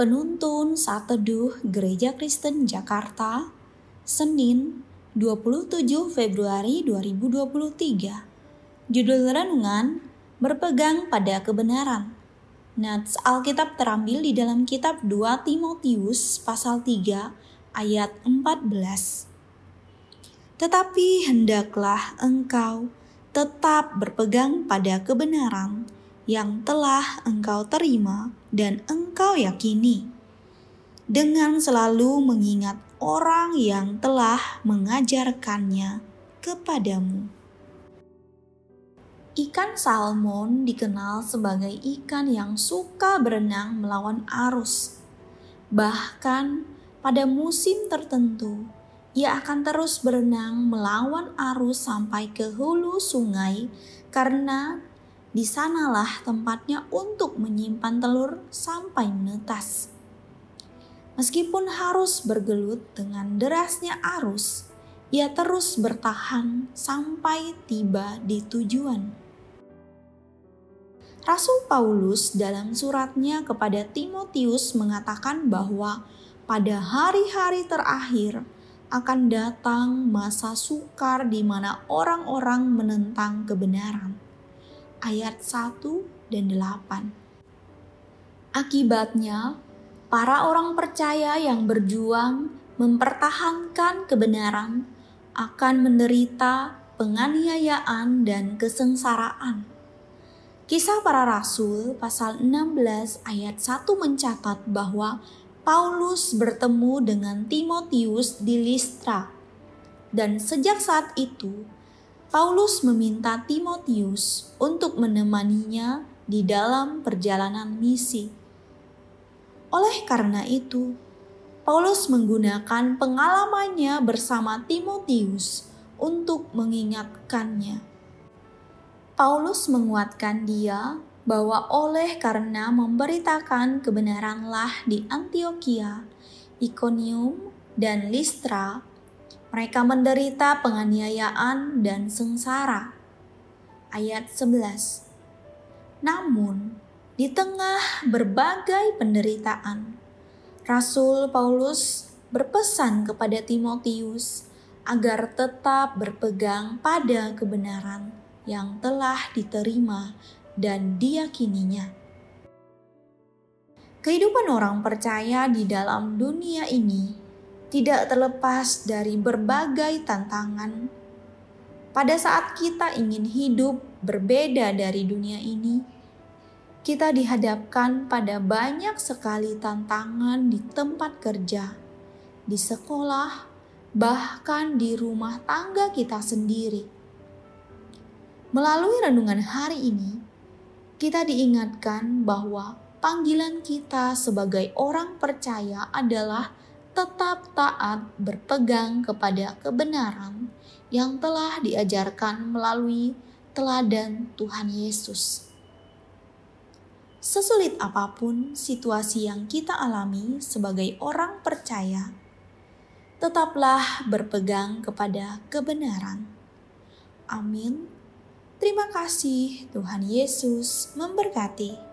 Penuntun Saat Teduh Gereja Kristen Jakarta, Senin 27 Februari 2023. Judul renungan Berpegang pada Kebenaran. Nats Alkitab terambil di dalam kitab 2 Timotius pasal 3 ayat 14. Tetapi hendaklah engkau tetap berpegang pada kebenaran yang telah engkau terima dan engkau yakini, dengan selalu mengingat orang yang telah mengajarkannya kepadamu. Ikan salmon dikenal sebagai ikan yang suka berenang melawan arus. Bahkan pada musim tertentu, ia akan terus berenang melawan arus sampai ke hulu sungai karena di sanalah tempatnya untuk menyimpan telur sampai menetas. Meskipun harus bergelut dengan derasnya arus, ia terus bertahan sampai tiba di tujuan. Rasul Paulus dalam suratnya kepada Timotius mengatakan bahwa pada hari-hari terakhir akan datang masa sukar di mana orang-orang menentang kebenaran ayat 1 dan 8. Akibatnya, para orang percaya yang berjuang mempertahankan kebenaran akan menderita penganiayaan dan kesengsaraan. Kisah para rasul pasal 16 ayat 1 mencatat bahwa Paulus bertemu dengan Timotius di Listra. Dan sejak saat itu, Paulus meminta Timotius untuk menemaninya di dalam perjalanan misi. Oleh karena itu, Paulus menggunakan pengalamannya bersama Timotius untuk mengingatkannya. Paulus menguatkan dia bahwa oleh karena memberitakan kebenaranlah di Antioquia, Iconium, dan Listra, mereka menderita penganiayaan dan sengsara. Ayat 11. Namun, di tengah berbagai penderitaan, Rasul Paulus berpesan kepada Timotius agar tetap berpegang pada kebenaran yang telah diterima dan diyakininya. Kehidupan orang percaya di dalam dunia ini tidak terlepas dari berbagai tantangan. Pada saat kita ingin hidup berbeda dari dunia ini, kita dihadapkan pada banyak sekali tantangan di tempat kerja, di sekolah, bahkan di rumah tangga kita sendiri. Melalui renungan hari ini, kita diingatkan bahwa panggilan kita sebagai orang percaya adalah tetap taat berpegang kepada kebenaran yang telah diajarkan melalui teladan Tuhan Yesus. Sesulit apa pun situasi yang kita alami sebagai orang percaya, tetaplah berpegang kepada kebenaran. Amin. Terima kasih, Tuhan Yesus memberkati.